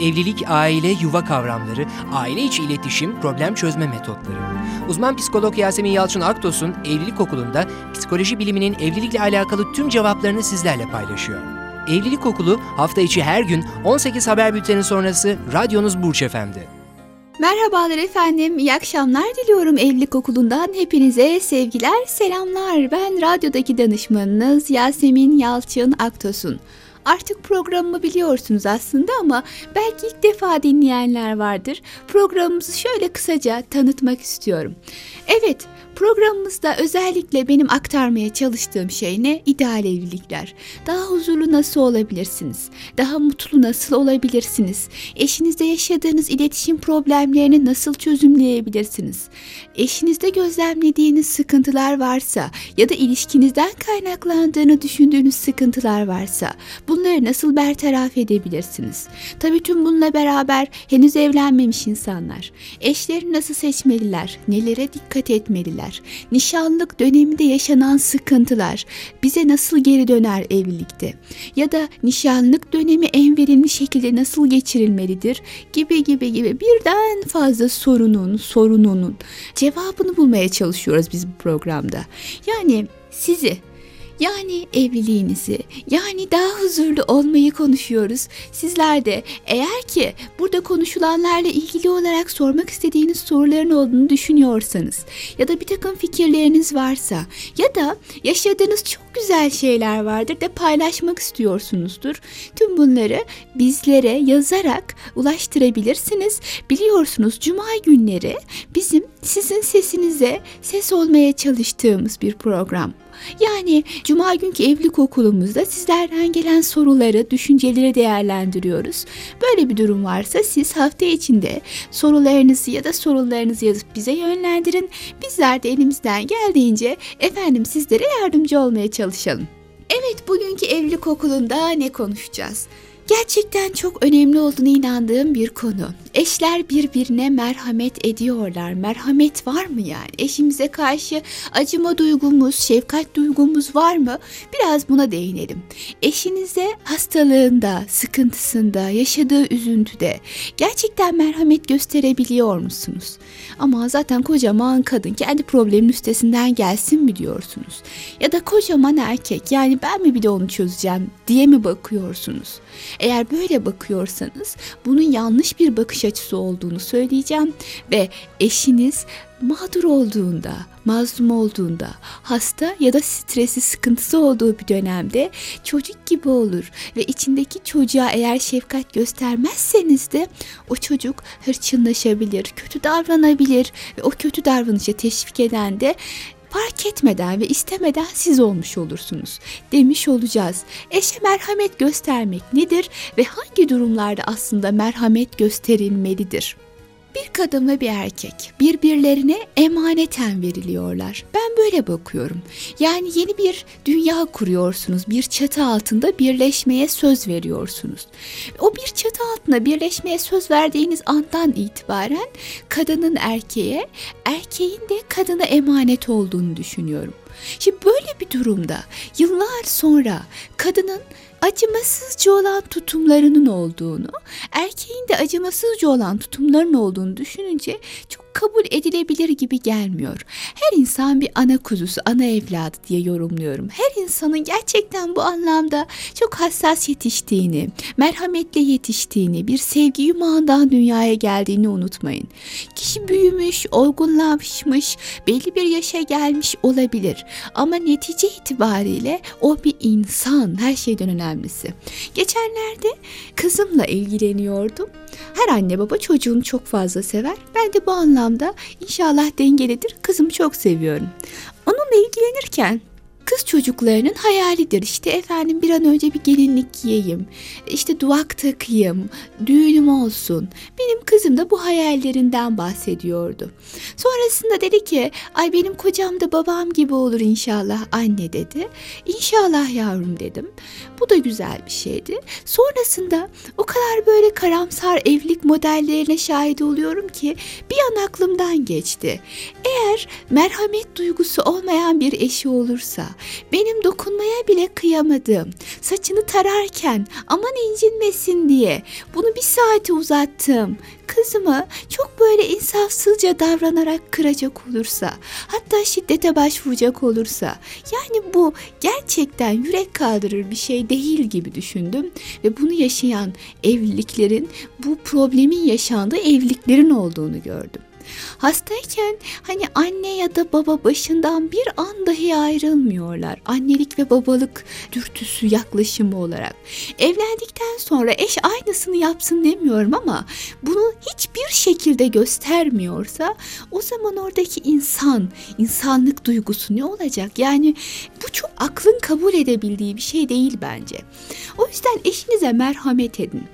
Evlilik, aile, yuva kavramları, aile içi iletişim, problem çözme metotları. Uzman psikolog Yasemin Yalçın Aktos'un Evlilik Okulu'nda psikoloji biliminin evlilikle alakalı tüm cevaplarını sizlerle paylaşıyor. Evlilik Okulu hafta içi her gün 18 haber bülteni sonrası radyonuz Burç Efendi. Merhabalar efendim, iyi akşamlar diliyorum Evlilik Okulu'ndan hepinize sevgiler, selamlar. Ben radyodaki danışmanınız Yasemin Yalçın Aktos'un. Artık programımı biliyorsunuz aslında ama belki ilk defa dinleyenler vardır. Programımızı şöyle kısaca tanıtmak istiyorum. Evet, Programımızda özellikle benim aktarmaya çalıştığım şey ne? İdeal evlilikler. Daha huzurlu nasıl olabilirsiniz? Daha mutlu nasıl olabilirsiniz? Eşinizde yaşadığınız iletişim problemlerini nasıl çözümleyebilirsiniz? Eşinizde gözlemlediğiniz sıkıntılar varsa ya da ilişkinizden kaynaklandığını düşündüğünüz sıkıntılar varsa bunları nasıl bertaraf edebilirsiniz? Tabii tüm bununla beraber henüz evlenmemiş insanlar eşlerini nasıl seçmeliler? Nelere dikkat etmeliler? nişanlık döneminde yaşanan sıkıntılar bize nasıl geri döner evlilikte ya da nişanlık dönemi en verimli şekilde nasıl geçirilmelidir gibi gibi gibi birden fazla sorunun sorununun cevabını bulmaya çalışıyoruz biz bu programda. Yani sizi yani evliliğinizi, yani daha huzurlu olmayı konuşuyoruz. Sizler de eğer ki burada konuşulanlarla ilgili olarak sormak istediğiniz soruların olduğunu düşünüyorsanız ya da bir takım fikirleriniz varsa ya da yaşadığınız çok güzel şeyler vardır da paylaşmak istiyorsunuzdur. Tüm bunları bizlere yazarak ulaştırabilirsiniz. Biliyorsunuz cuma günleri bizim sizin sesinize ses olmaya çalıştığımız bir program. Yani cuma günkü evlilik okulumuzda sizlerden gelen soruları, düşünceleri değerlendiriyoruz. Böyle bir durum varsa siz hafta içinde sorularınızı ya da sorularınızı yazıp bize yönlendirin. Bizler de elimizden geldiğince efendim sizlere yardımcı olmaya çalışalım. Evet bugünkü evlilik okulunda ne konuşacağız? Gerçekten çok önemli olduğunu inandığım bir konu. Eşler birbirine merhamet ediyorlar. Merhamet var mı yani? Eşimize karşı acıma duygumuz, şefkat duygumuz var mı? Biraz buna değinelim. Eşinize hastalığında, sıkıntısında, yaşadığı üzüntüde gerçekten merhamet gösterebiliyor musunuz? Ama zaten kocaman kadın kendi problemin üstesinden gelsin mi diyorsunuz? Ya da kocaman erkek yani ben mi bir de onu çözeceğim diye mi bakıyorsunuz? Eğer böyle bakıyorsanız bunun yanlış bir bakış açısı olduğunu söyleyeceğim ve eşiniz mağdur olduğunda, mazlum olduğunda, hasta ya da stresi, sıkıntısı olduğu bir dönemde çocuk gibi olur ve içindeki çocuğa eğer şefkat göstermezseniz de o çocuk hırçınlaşabilir, kötü davranabilir ve o kötü davranışa teşvik eden de fark etmeden ve istemeden siz olmuş olursunuz demiş olacağız. Eşe merhamet göstermek nedir ve hangi durumlarda aslında merhamet gösterilmelidir? Bir kadın ve bir erkek birbirlerine emaneten veriliyorlar. Ben böyle bakıyorum. Yani yeni bir dünya kuruyorsunuz. Bir çatı altında birleşmeye söz veriyorsunuz. O bir çatı altında birleşmeye söz verdiğiniz andan itibaren kadının erkeğe, erkeğin de kadına emanet olduğunu düşünüyorum. Şimdi böyle bir durumda yıllar sonra kadının acımasızca olan tutumlarının olduğunu, erkeğin de acımasızca olan tutumlarının olduğunu düşününce çok kabul edilebilir gibi gelmiyor. Her insan bir ana kuzusu, ana evladı diye yorumluyorum. Her insanın gerçekten bu anlamda çok hassas yetiştiğini, merhametle yetiştiğini, bir sevgi yumağından dünyaya geldiğini unutmayın. Kişi büyümüş, olgunlaşmış, belli bir yaşa gelmiş olabilir. Ama netice itibariyle o bir insan, her şeyden önemlisi. Geçenlerde kızımla ilgileniyordum. Her anne baba çocuğunu çok fazla sever. Ben de bu anlamda inşallah dengelidir. Kızımı çok seviyorum. Onunla ilgilenirken Kız çocuklarının hayalidir işte efendim bir an önce bir gelinlik giyeyim, işte duvak takayım, düğünüm olsun. Benim kızım da bu hayallerinden bahsediyordu. Sonrasında dedi ki ay benim kocam da babam gibi olur inşallah anne dedi. İnşallah yavrum dedim. Bu da güzel bir şeydi. Sonrasında o kadar böyle karamsar evlilik modellerine şahit oluyorum ki bir an aklımdan geçti. Eğer merhamet duygusu olmayan bir eşi olursa, benim dokunmaya bile kıyamadığım, saçını tararken aman incinmesin diye bunu bir saate uzattım. Kızımı çok böyle insafsızca davranarak kıracak olursa, hatta şiddete başvuracak olursa, yani bu gerçekten yürek kaldırır bir şey değil gibi düşündüm ve bunu yaşayan evliliklerin, bu problemin yaşandığı evliliklerin olduğunu gördüm. Hastayken hani anne ya da baba başından bir an dahi ayrılmıyorlar. Annelik ve babalık dürtüsü yaklaşımı olarak. Evlendikten sonra eş aynısını yapsın demiyorum ama bunu hiçbir şekilde göstermiyorsa o zaman oradaki insan, insanlık duygusu ne olacak? Yani bu çok aklın kabul edebildiği bir şey değil bence. O yüzden eşinize merhamet edin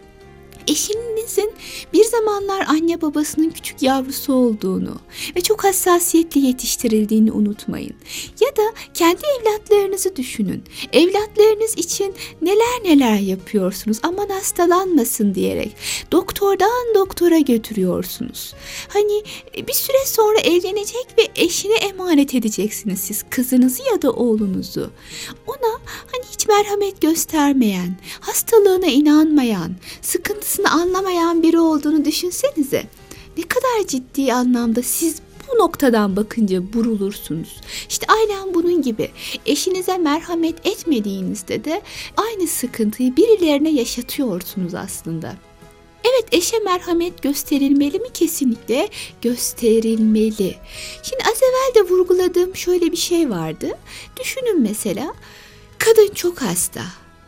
eşinizin bir zamanlar anne babasının küçük yavrusu olduğunu ve çok hassasiyetli yetiştirildiğini unutmayın. Ya da kendi evlatlarınızı düşünün. Evlatlarınız için neler neler yapıyorsunuz aman hastalanmasın diyerek doktordan doktora götürüyorsunuz. Hani e, bir süre sonra evlenecek ve eşine emanet edeceksiniz siz kızınızı ya da oğlunuzu. Ona hani hiç merhamet göstermeyen, hastalığına inanmayan, sıkıntısını aslında anlamayan biri olduğunu düşünsenize. Ne kadar ciddi anlamda siz bu noktadan bakınca burulursunuz. İşte aynen bunun gibi. Eşinize merhamet etmediğinizde de aynı sıkıntıyı birilerine yaşatıyorsunuz aslında. Evet eşe merhamet gösterilmeli mi? Kesinlikle gösterilmeli. Şimdi az evvel de vurguladığım şöyle bir şey vardı. Düşünün mesela kadın çok hasta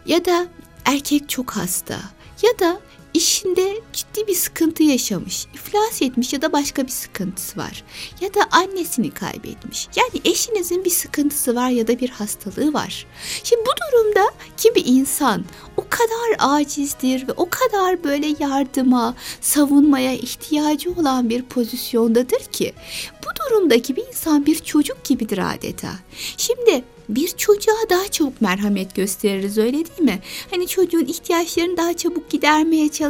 ya da erkek çok hasta ya da işinde ciddi bir sıkıntı yaşamış, iflas etmiş ya da başka bir sıkıntısı var. Ya da annesini kaybetmiş. Yani eşinizin bir sıkıntısı var ya da bir hastalığı var. Şimdi bu durumda ki bir insan o kadar acizdir ve o kadar böyle yardıma, savunmaya ihtiyacı olan bir pozisyondadır ki bu durumdaki bir insan bir çocuk gibidir adeta. Şimdi bir çocuğa daha çok merhamet gösteririz öyle değil mi? Hani çocuğun ihtiyaçlarını daha çabuk gidermeye çalışırız.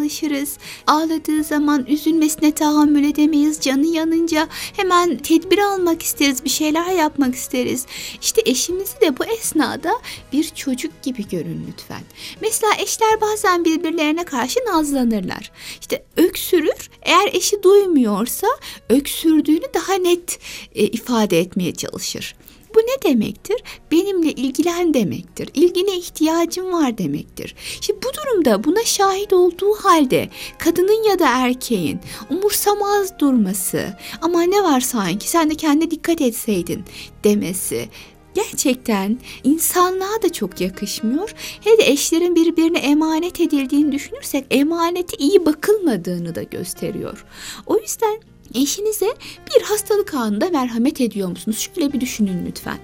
Ağladığı zaman üzülmesine tahammül edemeyiz. Canı yanınca hemen tedbir almak isteriz, bir şeyler yapmak isteriz. İşte eşimizi de bu esnada bir çocuk gibi görün lütfen. Mesela eşler bazen birbirlerine karşı nazlanırlar. İşte öksürür, eğer eşi duymuyorsa öksürdüğünü daha net e, ifade etmeye çalışır. Bu ne demektir? Benimle ilgilen demektir. İlgine ihtiyacım var demektir. Şimdi bu durumda buna şahit olduğu halde kadının ya da erkeğin umursamaz durması ama ne var sanki sen de kendine dikkat etseydin demesi gerçekten insanlığa da çok yakışmıyor. Hele eşlerin birbirine emanet edildiğini düşünürsek emaneti iyi bakılmadığını da gösteriyor. O yüzden Eşinize bir hastalık anında merhamet ediyor musunuz? Şöyle bir düşünün lütfen.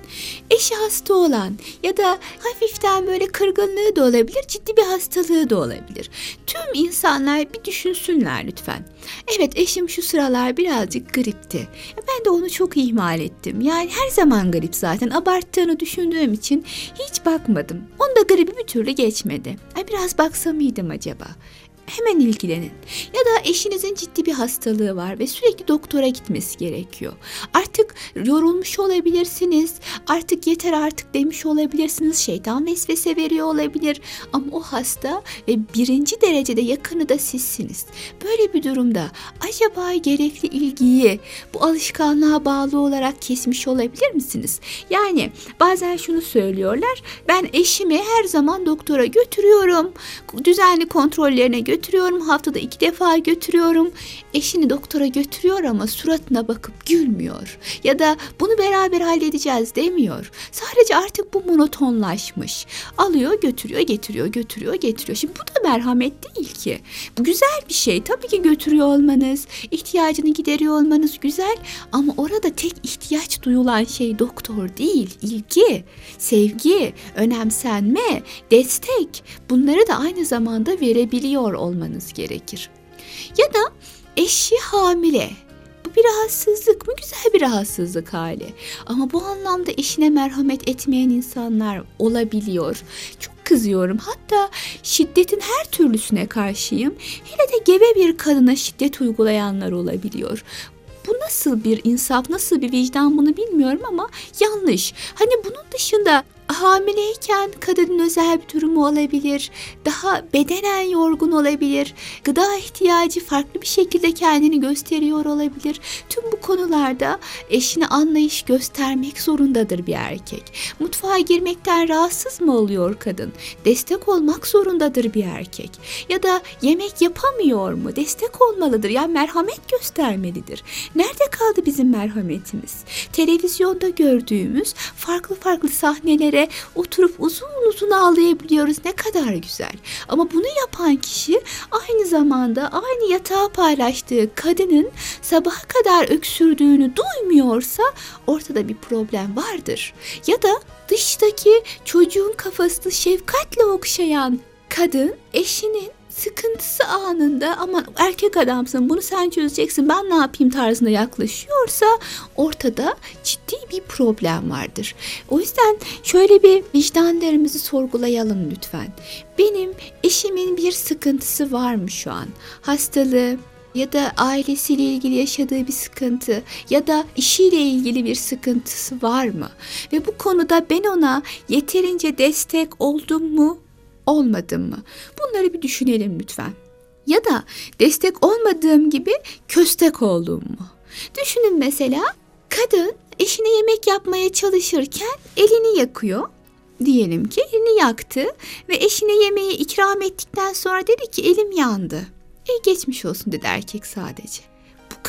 Eşi hasta olan ya da hafiften böyle kırgınlığı da olabilir, ciddi bir hastalığı da olabilir. Tüm insanlar bir düşünsünler lütfen. Evet eşim şu sıralar birazcık gripti. Ben de onu çok ihmal ettim. Yani her zaman grip zaten. Abarttığını düşündüğüm için hiç bakmadım. Onda gribi bir türlü geçmedi. Ay biraz baksa mıydım acaba? Hemen ilgilenin. Ya da eşinizin ciddi bir hastalığı var ve sürekli doktora gitmesi gerekiyor. Artık yorulmuş olabilirsiniz. Artık yeter artık demiş olabilirsiniz. Şeytan vesvese veriyor olabilir. Ama o hasta ve birinci derecede yakını da sizsiniz. Böyle bir durumda acaba gerekli ilgiyi bu alışkanlığa bağlı olarak kesmiş olabilir misiniz? Yani bazen şunu söylüyorlar. Ben eşimi her zaman doktora götürüyorum. Düzenli kontrollerine götürüyorum götürüyorum haftada iki defa götürüyorum. Eşini doktora götürüyor ama suratına bakıp gülmüyor. Ya da bunu beraber halledeceğiz demiyor. Sadece artık bu monotonlaşmış. Alıyor götürüyor getiriyor götürüyor getiriyor. Şimdi bu da merhamet değil ki. Bu güzel bir şey. Tabii ki götürüyor olmanız, ihtiyacını gideriyor olmanız güzel. Ama orada tek ihtiyaç duyulan şey doktor değil, ilgi, sevgi, önemsenme, destek. Bunları da aynı zamanda verebiliyor olmanız gerekir. Ya da eşi hamile. Bu bir rahatsızlık mı? Güzel bir rahatsızlık hali. Ama bu anlamda eşine merhamet etmeyen insanlar olabiliyor. Çok kızıyorum. Hatta şiddetin her türlüsüne karşıyım. Hele de gebe bir kadına şiddet uygulayanlar olabiliyor. Bu nasıl bir insaf, nasıl bir vicdan bunu bilmiyorum ama yanlış. Hani bunun dışında hamileyken kadının özel bir durumu olabilir. Daha bedenen yorgun olabilir. Gıda ihtiyacı farklı bir şekilde kendini gösteriyor olabilir. Tüm bu konularda eşine anlayış göstermek zorundadır bir erkek. Mutfağa girmekten rahatsız mı oluyor kadın? Destek olmak zorundadır bir erkek. Ya da yemek yapamıyor mu? Destek olmalıdır. Yani merhamet göstermelidir. Nerede kaldı bizim merhametimiz? Televizyonda gördüğümüz farklı farklı sahnelere oturup uzun uzun ağlayabiliyoruz. Ne kadar güzel. Ama bunu yapan kişi aynı zamanda aynı yatağı paylaştığı kadının sabaha kadar öksürdüğünü duymuyorsa ortada bir problem vardır. Ya da dıştaki çocuğun kafasını şefkatle okşayan kadın eşinin sıkıntısı anında aman erkek adamsın bunu sen çözeceksin ben ne yapayım tarzında yaklaşıyorsa ortada ciddi bir problem vardır. O yüzden şöyle bir vicdanlarımızı sorgulayalım lütfen. Benim eşimin bir sıkıntısı var mı şu an? Hastalığı, ya da ailesiyle ilgili yaşadığı bir sıkıntı ya da işiyle ilgili bir sıkıntısı var mı? Ve bu konuda ben ona yeterince destek oldum mu, olmadım mı? Bunları bir düşünelim lütfen. Ya da destek olmadığım gibi köstek oldum mu? Düşünün mesela kadın eşine yemek yapmaya çalışırken elini yakıyor. Diyelim ki elini yaktı ve eşine yemeği ikram ettikten sonra dedi ki elim yandı. E geçmiş olsun dedi erkek sadece.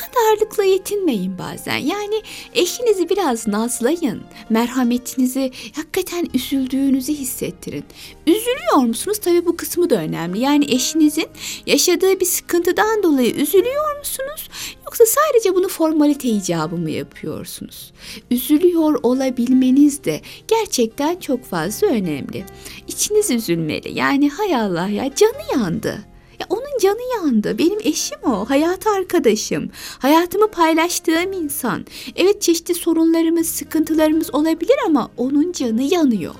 Kadarlıkla yetinmeyin bazen. Yani eşinizi biraz nazlayın. Merhametinizi hakikaten üzüldüğünüzü hissettirin. Üzülüyor musunuz? Tabii bu kısmı da önemli. Yani eşinizin yaşadığı bir sıkıntıdan dolayı üzülüyor musunuz? Yoksa sadece bunu formalite icabı mı yapıyorsunuz? Üzülüyor olabilmeniz de gerçekten çok fazla önemli. İçiniz üzülmeli. Yani hay Allah ya canı yandı. Ya onun canı yandı. Benim eşim o. Hayat arkadaşım. Hayatımı paylaştığım insan. Evet çeşitli sorunlarımız, sıkıntılarımız olabilir ama onun canı yanıyor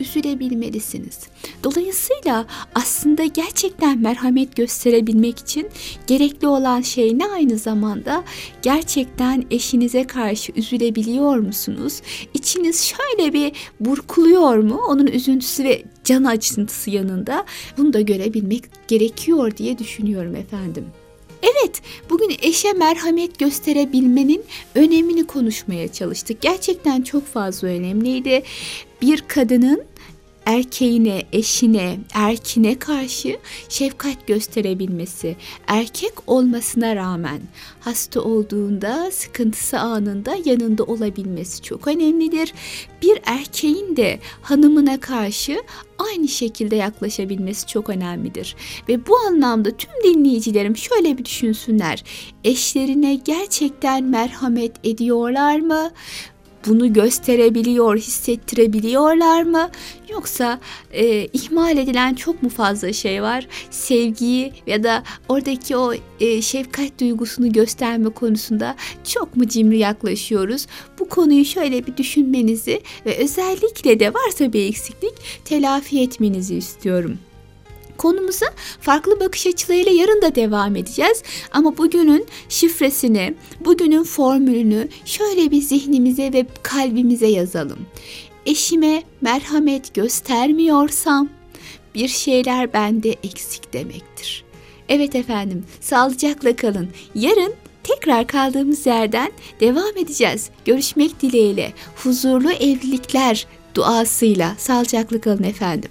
üzülebilmelisiniz. Dolayısıyla aslında gerçekten merhamet gösterebilmek için gerekli olan şey ne aynı zamanda gerçekten eşinize karşı üzülebiliyor musunuz? İçiniz şöyle bir burkuluyor mu? Onun üzüntüsü ve can acıntısı yanında bunu da görebilmek gerekiyor diye düşünüyorum efendim. Evet, bugün eşe merhamet gösterebilmenin önemini konuşmaya çalıştık. Gerçekten çok fazla önemliydi. Bir kadının erkeğine, eşine, erkine karşı şefkat gösterebilmesi, erkek olmasına rağmen hasta olduğunda, sıkıntısı anında yanında olabilmesi çok önemlidir. Bir erkeğin de hanımına karşı aynı şekilde yaklaşabilmesi çok önemlidir. Ve bu anlamda tüm dinleyicilerim şöyle bir düşünsünler. Eşlerine gerçekten merhamet ediyorlar mı? Bunu gösterebiliyor, hissettirebiliyorlar mı? Yoksa e, ihmal edilen çok mu fazla şey var? Sevgiyi ya da oradaki o e, şefkat duygusunu gösterme konusunda çok mu cimri yaklaşıyoruz? Bu konuyu şöyle bir düşünmenizi ve özellikle de varsa bir eksiklik telafi etmenizi istiyorum. Konumuza farklı bakış açılarıyla yarın da devam edeceğiz. Ama bugünün şifresini, bugünün formülünü şöyle bir zihnimize ve kalbimize yazalım. Eşime merhamet göstermiyorsam bir şeyler bende eksik demektir. Evet efendim, sağlıcakla kalın. Yarın tekrar kaldığımız yerden devam edeceğiz. Görüşmek dileğiyle. Huzurlu evlilikler duasıyla sağlıcakla kalın efendim.